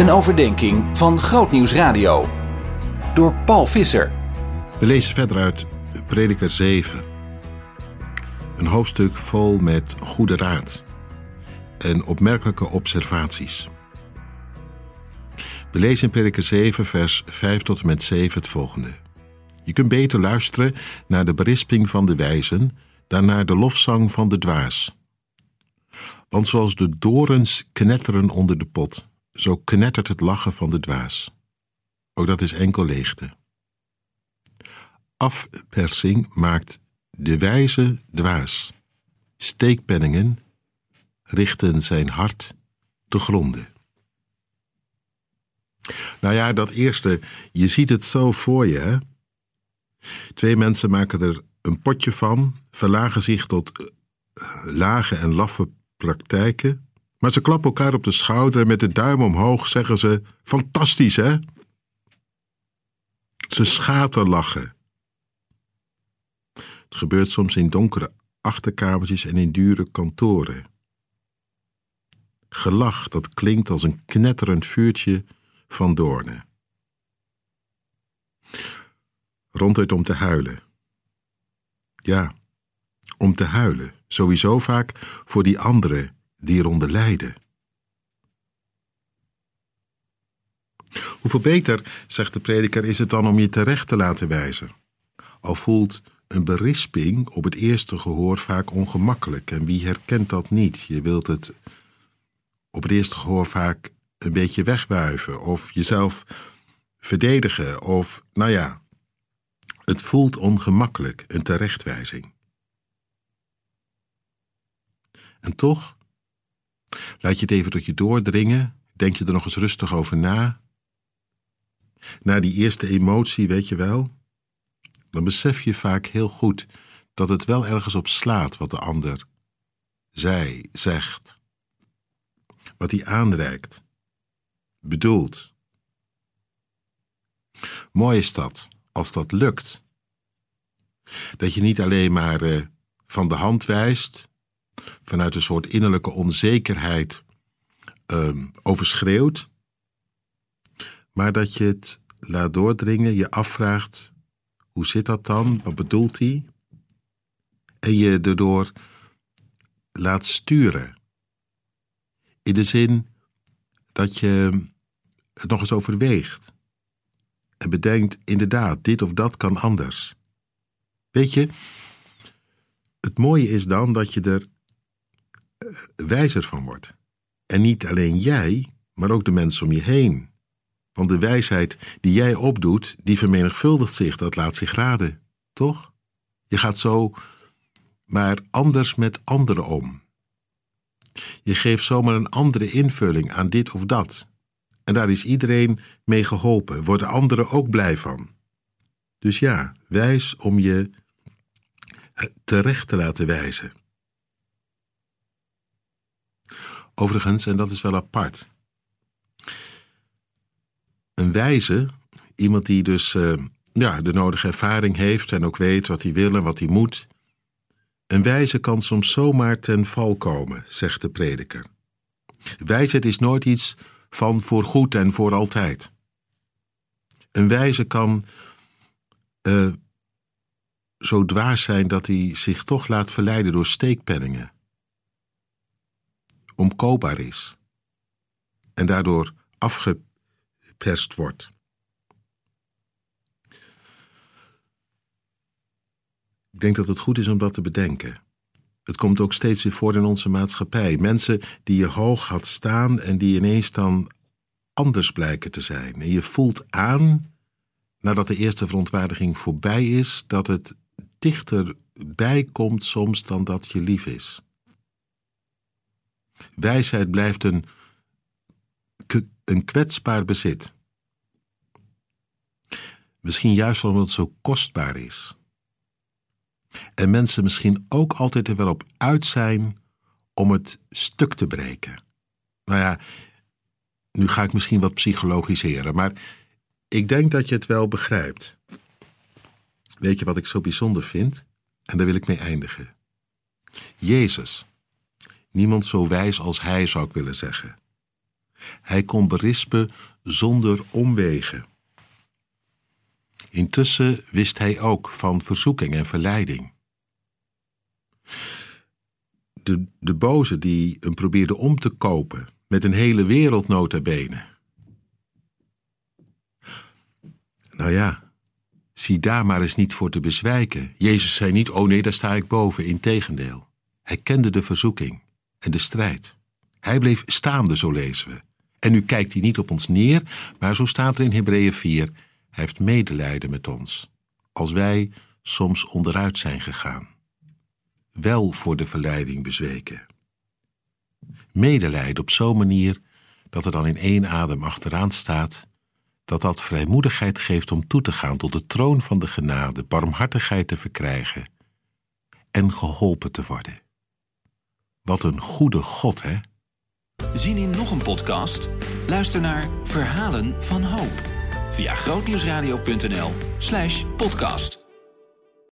Een overdenking van Grootnieuws Radio. Door Paul Visser. We lezen verder uit Prediker 7. Een hoofdstuk vol met goede raad en opmerkelijke observaties. We lezen in Prediker 7, vers 5 tot en met 7 het volgende. Je kunt beter luisteren naar de berisping van de wijzen dan naar de lofzang van de dwaas. Want zoals de dorens knetteren onder de pot, zo knettert het lachen van de dwaas. Ook dat is enkel leegte. Afpersing maakt de wijze dwaas. Steekpenningen richten zijn hart te gronden. Nou ja, dat eerste, je ziet het zo voor je. Twee mensen maken er een potje van, verlagen zich tot eh, lage en laffe praktijken, maar ze klappen elkaar op de schouder en met de duim omhoog zeggen ze: Fantastisch, hè? Ze schaterlachen. Het gebeurt soms in donkere achterkamertjes en in dure kantoren. Gelach dat klinkt als een knetterend vuurtje van doornen. Ronduit om te huilen. Ja, om te huilen, sowieso vaak voor die anderen die eronder lijden. Hoeveel beter, zegt de prediker, is het dan om je terecht te laten wijzen? Al voelt een berisping op het eerste gehoor vaak ongemakkelijk. En wie herkent dat niet? Je wilt het op het eerste gehoor vaak een beetje wegwuiven of jezelf verdedigen of, nou ja, het voelt ongemakkelijk, een terechtwijzing. En toch, laat je het even tot je doordringen, denk je er nog eens rustig over na. Na die eerste emotie, weet je wel, dan besef je vaak heel goed dat het wel ergens op slaat wat de ander zij zegt, wat hij aanreikt, bedoelt. Mooi is dat, als dat lukt. Dat je niet alleen maar uh, van de hand wijst, vanuit een soort innerlijke onzekerheid uh, overschreeuwt, maar dat je het laat doordringen, je afvraagt: hoe zit dat dan? Wat bedoelt hij? En je erdoor laat sturen. In de zin dat je het nog eens overweegt. En bedenkt, inderdaad, dit of dat kan anders. Weet je, het mooie is dan dat je er wijzer van wordt. En niet alleen jij, maar ook de mensen om je heen. Want de wijsheid die jij opdoet, die vermenigvuldigt zich, dat laat zich raden, toch? Je gaat zo maar anders met anderen om. Je geeft zomaar een andere invulling aan dit of dat. En daar is iedereen mee geholpen, worden anderen ook blij van. Dus ja, wijs om je terecht te laten wijzen. Overigens, en dat is wel apart. Een wijze, iemand die dus uh, ja, de nodige ervaring heeft en ook weet wat hij wil en wat hij moet. Een wijze kan soms zomaar ten val komen, zegt de prediker. Wijsheid is nooit iets van voor goed en voor altijd. Een wijze kan uh, zo dwaas zijn dat hij zich toch laat verleiden door steekpenningen. Omkoopbaar is. En daardoor afgeperst wordt. Ik denk dat het goed is om dat te bedenken. Het komt ook steeds weer voor in onze maatschappij. Mensen die je hoog had staan en die ineens dan anders blijken te zijn. En je voelt aan, nadat de eerste verontwaardiging voorbij is, dat het dichterbij komt soms dan dat je lief is. Wijsheid blijft een, een kwetsbaar bezit. Misschien juist omdat het zo kostbaar is. En mensen misschien ook altijd er wel op uit zijn om het stuk te breken. Nou ja, nu ga ik misschien wat psychologiseren, maar ik denk dat je het wel begrijpt. Weet je wat ik zo bijzonder vind? En daar wil ik mee eindigen. Jezus. Niemand zo wijs als hij, zou ik willen zeggen. Hij kon berispen zonder omwegen. Intussen wist hij ook van verzoeking en verleiding. De, de boze die hem probeerde om te kopen, met een hele wereld nota bene. Nou ja, zie daar maar eens niet voor te bezwijken. Jezus zei niet, oh nee, daar sta ik boven, integendeel. Hij kende de verzoeking en de strijd. Hij bleef staande, zo lezen we. En nu kijkt hij niet op ons neer, maar zo staat er in Hebreeën 4, hij heeft medelijden met ons, als wij soms onderuit zijn gegaan. Wel voor de verleiding bezweken. Medelijden op zo'n manier dat er dan in één adem achteraan staat dat dat vrijmoedigheid geeft om toe te gaan tot de troon van de genade, barmhartigheid te verkrijgen en geholpen te worden. Wat een goede God, hè? Zien in nog een podcast? Luister naar Verhalen van Hoop via grootnieuwsradio.nl/podcast.